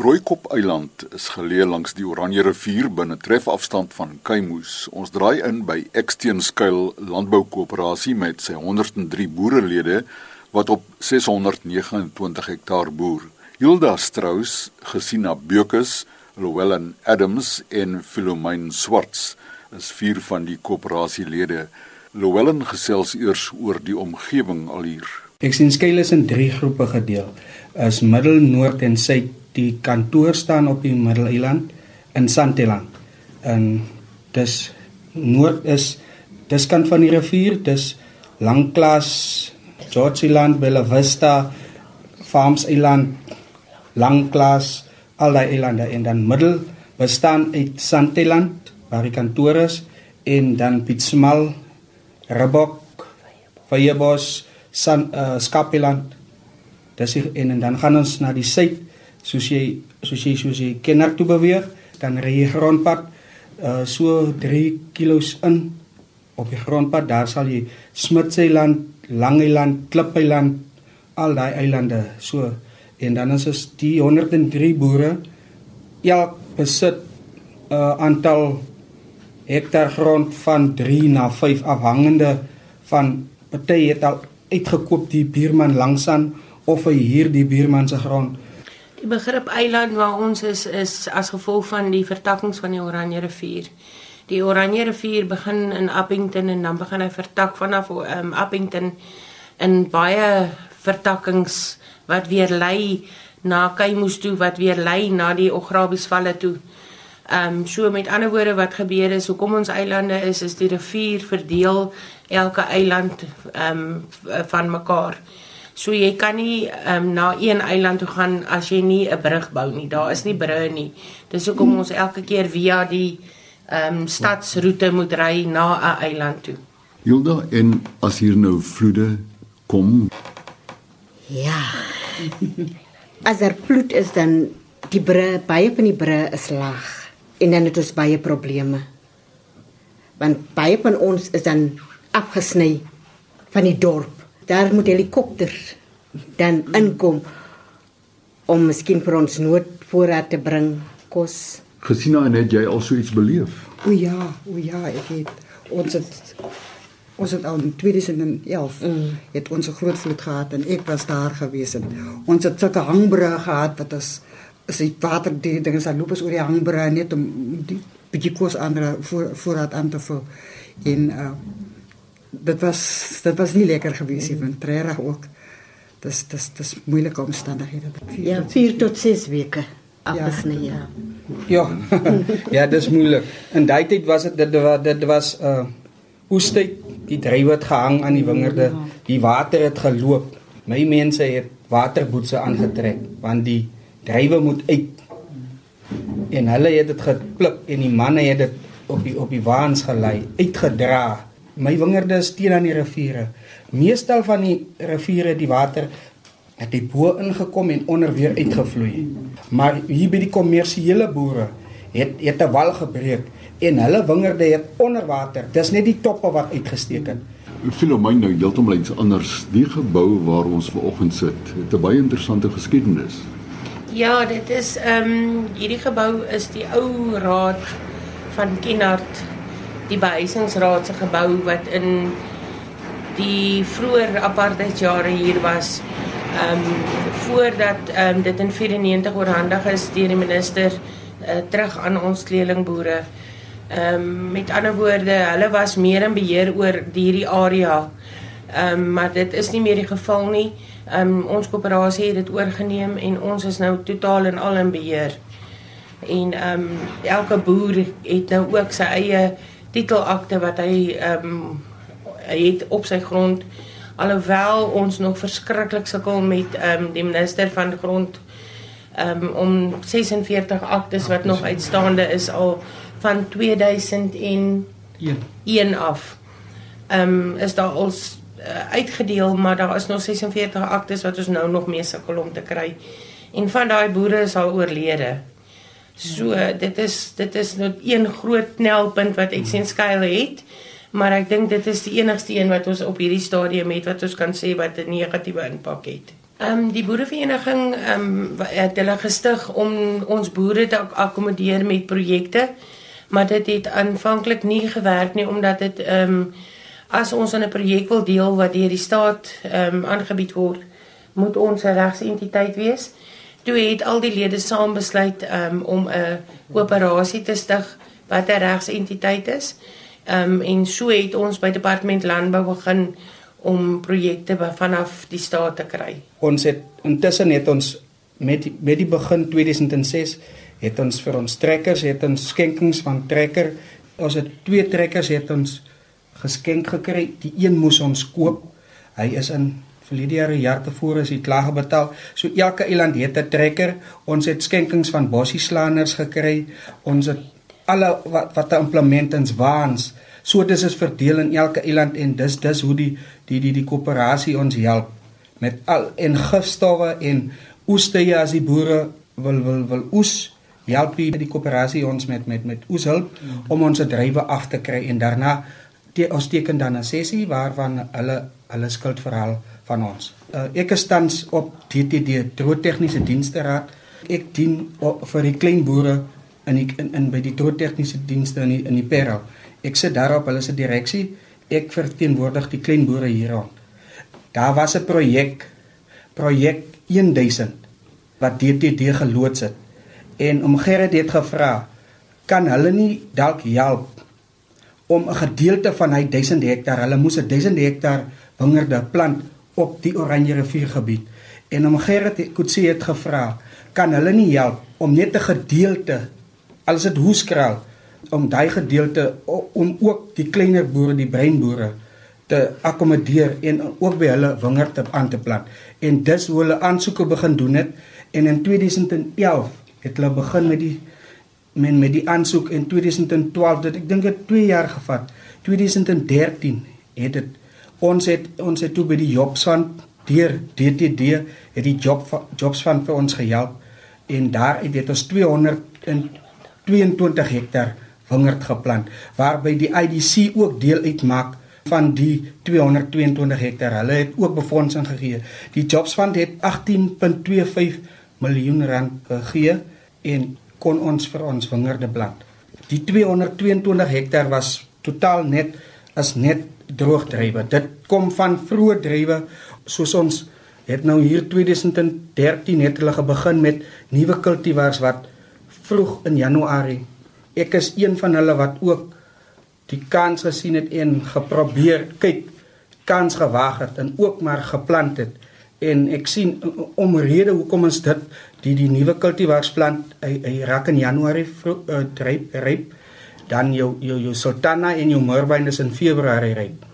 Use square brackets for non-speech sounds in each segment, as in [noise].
Rooikop Eiland is geleë langs die Oranje rivier binne trefafstand van Kaimoes. Ons draai in by Eksteenskuil Landboukoöperasie met sy 103 boerelede wat op 629 hektaar boer. Hilda Strauss, Gesina Beukus, Llewellyn Adams en Philomene Swarts is vier van die koöperasielede. Llewellyn gesels eers oor die omgewing al hier. Eksteenskuil is in 3 groepe gedeel. Is middel, noord en suid die kantoor staan op die Middeleiland in Santeland. En dis noord is dis kant van die rivier, dis Langklas, Georgeland, Bella Vista, Farms Island, Langklas, al daai eilande en dan middel bestaan uit Santeland waar die kantoor is en dan Pietsmal, Rabok, Vryebos, San uh, Skapeland. Dis en, en dan gaan ons na die suid soos jy soos jy soos jy kenner toe beweeg, dan ry jy grondpad uh so 3 km in op die grondpad, daar sal jy Smitseiland, Langeiland, Klipeiland, al daai eilande. So en dan is dit die 103 boere elk besit 'n uh, aantal hektaar grond van 3 na 5 afhangende van party het al uitgekoop die buurman langsaan of hy huur die buurman se grond Die begrip eiland waar ons is is as gevolg van die vertakkings van die Oranje rivier. Die Oranje rivier begin in Appington en dan begin hy vertak vanaf um, Appington in baie vertakkings wat weer lei na Kaimoes toe wat weer lei na die Ograbiesvalle toe. Ehm um, so met ander woorde wat gebeur is hoekom ons eilande is is die rivier verdeel elke eiland ehm um, van mekaar. So jy kan nie um, na een eiland toe gaan as jy nie 'n brug bou nie. Daar is nie brûe nie. Dis hoekom ons elke keer via die ehm um, stadsroete moet ry na 'n eiland toe. Hilda, en as hier nou vloede kom? Ja. As er vloed is dan die brûe, baie van die brûe is laag en dan het ons baie probleme. Want baie van ons is dan afgesny van die dorp daar moet helikopters dan inkom om miskien vir ons noodvoorraad te bring, kos. Gesina en het jy al so iets beleef? O ja, o ja, ek het ons het ons het al in 2011 mm. het ons 'n groot vloed gehad en ek was daar gewees en ons het sulke hangbrûe gehad wat is is die water die dinge sal loop oor die hangbrûe net om die bietjie kos aan voor voorraad aan te vul en uh, dit was dit was nie lekker gewees nie van treurig ook. Dis dis dis moeilike omstandighede. Ja, 4 tot 6 weke. Afgesny ja. Ja. [laughs] ja, dis moeilik. In daai tyd was dit dit was dit was uh oestyd, die drywe het gehang aan die wingerde, die water het geloop. My mense het waterboetse aangetrek want die drywe moet uit. En hulle het dit geklip en die manne het dit op die op die waans gelei, uitgedra my wingerde is teen aan die riviere. Meestal van die riviere die water het die bo ingekom en onder weer uitgevloei. Maar hier by die kommersiële boere het het 'n wal gebreek en hulle wingerde het onder water. Dis net die toppe wat uitgesteek het. Filomyn nou heeltemal iets anders. Die gebou waar ons vanoggend sit, het 'n baie interessante geskiedenis. Ja, dit is ehm um, hierdie gebou is die ou raad van Kinart die behuisingsraad se gebou wat in die vroeë apartheidjare hier was. Ehm um, voordat ehm um, dit in 94 oorhandig is deur die minister uh, terug aan ons kleelingboere. Ehm um, met ander woorde, hulle was meer in beheer oor hierdie area. Ehm um, maar dit is nie meer die geval nie. Ehm um, ons koöperasie het dit oorgeneem en ons is nou totaal en al in beheer. En ehm um, elke boer het nou ook sy eie titelakte wat hy ehm um, het op sy grond alhoewel ons nog verskriklik sukkel met ehm um, die minister van grond ehm um, om 46 aktes wat nog uitstaande is al van 2001 1 af. Ehm um, is daar al uh, uitgedeel maar daar is nog 46 aktes wat ons nou nog mee sukkel om te kry. En van daai boere is al oorlede. So dit is dit is net een groot knelpunt wat ek sien skuil het. Maar ek dink dit is die enigste een wat ons op hierdie stadium het wat ons kan sê wat 'n negatiewe impak het. Ehm um, die boerevereniging ehm um, het hulle gestig om ons boere te ak akkommodeer met projekte, maar dit het aanvanklik nie gewerk nie omdat dit ehm um, as ons aan 'n projek wil deel wat deur die staat ehm um, aangebied word, moet ons 'n regsentiteit wees. Toe het al die lede saam besluit um, om 'n koöperasie te stig wat 'n regsentiteit is. Ehm um, en so het ons by departement landbou begin om projekte vanaf die staat te kry. Ons het intussen het ons met die, met die begin 2006 het ons vir ons trekkers het ons skenkings van trekker ons het twee trekkers het ons geskenk gekry. Die een moes ons koop. Hy is in verlede jaar jaar tevore is hy klaar betaal. So elke eiland het 'n trekker. Ons het skenkings van bossieslaners gekry. Ons het alle wat wat 'n implement ins waans. So dis is verdeel in elke eiland en dis dis hoe die die die die koöperasie ons help met al en gifstowwe en oeste as die boere wil wil wil oes help die die koöperasie ons met met met oes hulp om ons drywe af te kry en daarna te, ons teken dan 'n sessie waarvan hulle hulle skuldverhaal van ons. Uh, ek is tans op DTD, Droë Tegniese Dienste Raad. Ek dien op, vir die klein boere in die, in, in by die Droë Tegniese Dienste in die, in die Parel. Ek sit daarop hulle se direksie. Ek verteenwoordig die klein boere hier rond. Daar was 'n projek projek 1000 wat DTD geloods het. En om Gerrit het gevra, kan hulle nie dalk help om 'n gedeelte van hy 1000 hektaar, hulle moes 'n 1000 hektaar wingerde plant op die Oranje rivier gebied en om Gerrit Kutse het gevra kan hulle nie help om net 'n gedeelte als dit hoeskraal om daai gedeelte om ook die kleiner boere die breinboere te akkommodeer en ook by hulle wingerde aan te plant. En dis hoe hulle aansoeke begin doen het. En in 2011 het hulle begin met die men met die aansoek. In 2012 dit ek dink dit 2 jaar gevat. 2013 het dit ons het ons het toe by die jobs van deur DTD het die job jobs van vir ons gehelp. En daar het dit ons 222 hektaar wingerd geplant waarby die IDC ook deel uitmaak van die 222 hektaar. Hulle het ook befondsing gegee. Die jobs fund het 18.25 miljoen rand gegee en kon ons vir ons wingerde plant. Die 222 hektaar was totaal net as net droogdrywe. Dit kom van vroeë drywe soos ons het nou hier 2013 het hulle begin met nuwe kultivars wat vroeg in Januarie. Ek is een van hulle wat ook die kans gesien het en geprobeer kyk kans gewaag het en ook maar geplant het en ek sien omrede hoekom ons dit die die nuwe kultivars plant hy, hy raak in Januarie vroeg uh, ryp ryp dan jou jou jou sultana en jou moerbyn is in Februarie ryp.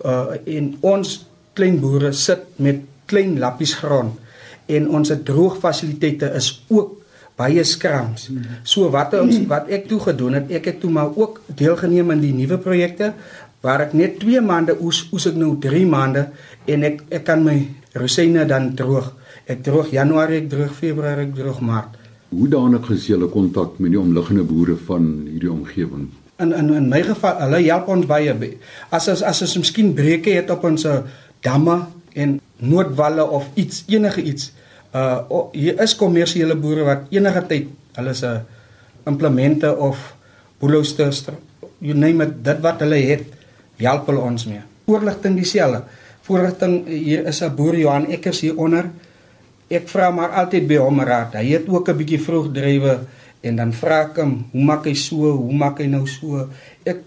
Uh en ons klein boere sit met klein lappies grond en ons droogfasiliteite is ook baie skrams. So wat ons wat ek toe gedoen het, ek het toe maar ook deelgeneem in die nuwe projekte waar ek net 2 maande oes oes ek nou 3 maande en ek ek kan my rosyne dan droog. Ek droog Januarie, ek droog Februarie, ek droog Maart. Hoe danig is julle kontak met die omliggende boere van hierdie omgewing? In in in my geval, hulle help ons baie. As as as ons miskien breuke het op ons damme en noodwalle of iets enige iets. Uh oh, hier is kommersiële boere wat enige tyd hulle se implemente of boelosters, you name it, dit wat hulle het, help hulle ons mee. Voorligting dieselfde. Voorligting hier is 'n boer Johan Ekkers hier onder ek vra maar altyd by hom raad. Hy het ook 'n bietjie vroeg drywe en dan vra ek hom, hoe maak hy so? Hoe maak hy nou so? Ek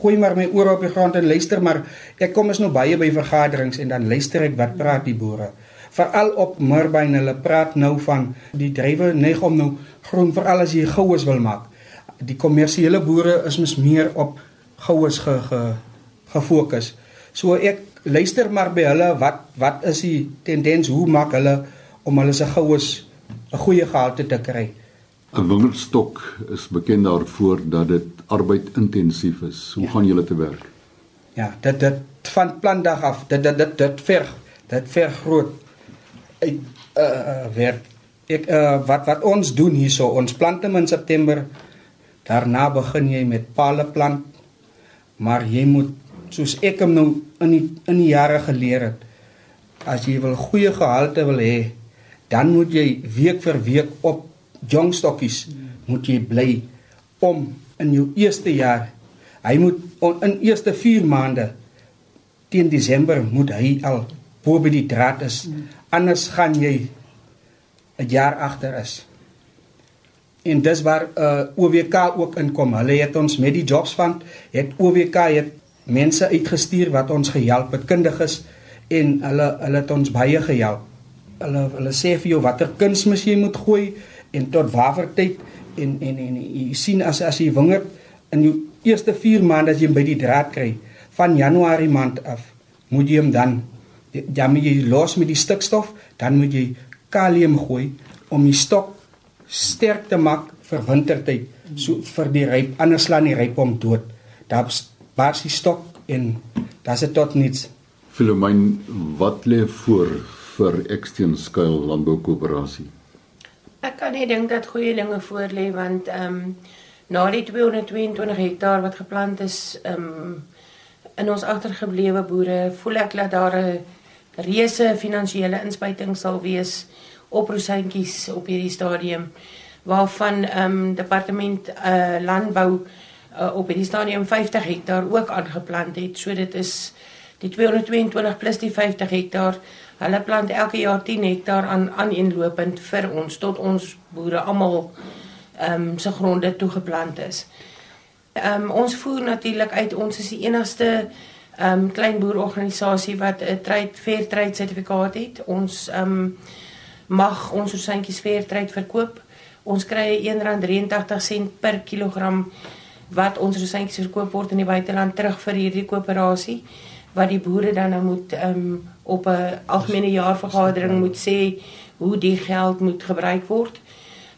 gooi maar my oor op die grond en luister maar ek kom is nou baie by vergaderings en dan luister ek wat praat die boere. Veral op Murbyn hulle praat nou van die drywe neig om nou groen veral as jy goues wil maak. Die kommersiële boere is mos meer op goues ge, ge gefokus. So ek luister maar by hulle wat wat is die tendens hoe maak hulle om hulle se goues 'n goeie gehalte te kry. 'n Wingerdstok is bekend daarvoor dat dit arbeidintensief is. Hoe ja. gaan julle te werk? Ja, dit dit van plandag af, dit dit dit, dit ver, dit ver groot uit uh werk. Ek uh wat wat ons doen hierso, ons plant in September. Daarna begin jy met pale plant. Maar jy moet soos ek hom nou in die in die jare geleer het, as jy wil goeie gehalte wil hê, dan moet jy week vir week op jongstokkies moet jy bly om in jou eerste jaar hy moet in eerste 4 maande teen Desember moet hy al bo by die draad is. Anders gaan jy 'n jaar agter is. En dis waar uh, OWK ook inkom. Hulle het ons met die jobs fund het OWK het mense uitgestuur wat ons gehelp het kundiges en hulle hulle het ons baie gehelp. Hulle hulle sê vir jou watter kunsmis jy moet gooi en tot watter tyd en en en jy sien as as jy wingerd in jou eerste 4 maande as jy by die draad kry van Januarie maand af moet jy hom dan ja moet jy los met die stikstof dan moet jy kalium gooi om die stok sterk te maak vir wintertyd so vir die ryp anders slaan die ryp om dood. Daar bars die stok en daar's dit tot niks. Filomyn wat lê voor vir Exteen Skuil Landboukoöperasie? Ek kan nie dink dat goeie dinge voor lê want ehm um, na die 222 hektaar wat geplant is ehm um, in ons agtergeblewe boere voel ek dat daar 'n reuse finansiële inspuiting sal wees op rosientjies op hierdie stadium waarvan ehm um, departement uh, landbou uh, op hierdie stadium 50 hektaar ook aangeplant het so dit is die 222 plus die 50 hektaar Hulle plant elke jaar 10 hektaar aan aaneenlopend vir ons tot ons boere almal ehm um, se gronde toegeplant is. Ehm um, ons voer natuurlik uit ons is die enigste ehm um, klein boerorganisasie wat 'n trade fair trade sertifikaat het. Ons ehm um, mag ons rosantjies fair trade verkoop. Ons kry R1.83 per kilogram wat ons rosantjies verkoop word in die buiteland terug vir hierdie koöperasie wat die boere dan nou moet um, op 'n algemene jaarvergadering moet sê hoe die geld moet gebruik word.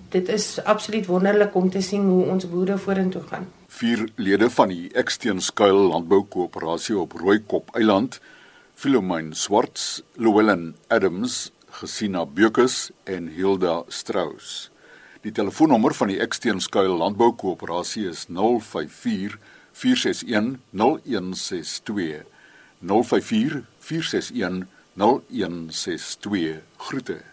Dit is absoluut wonderlik om te sien hoe ons boere vorentoe gaan. Vier lede van die Eksteenskuil Landboukoöperasie op Rooikop Eiland, Philomyn Swarts, Llewellyn Adams, Gesina Beukes en Hilda Strauss. Die telefoonnommer van die Eksteenskuil Landboukoöperasie is 054 461 0162. 054 461 0162 groete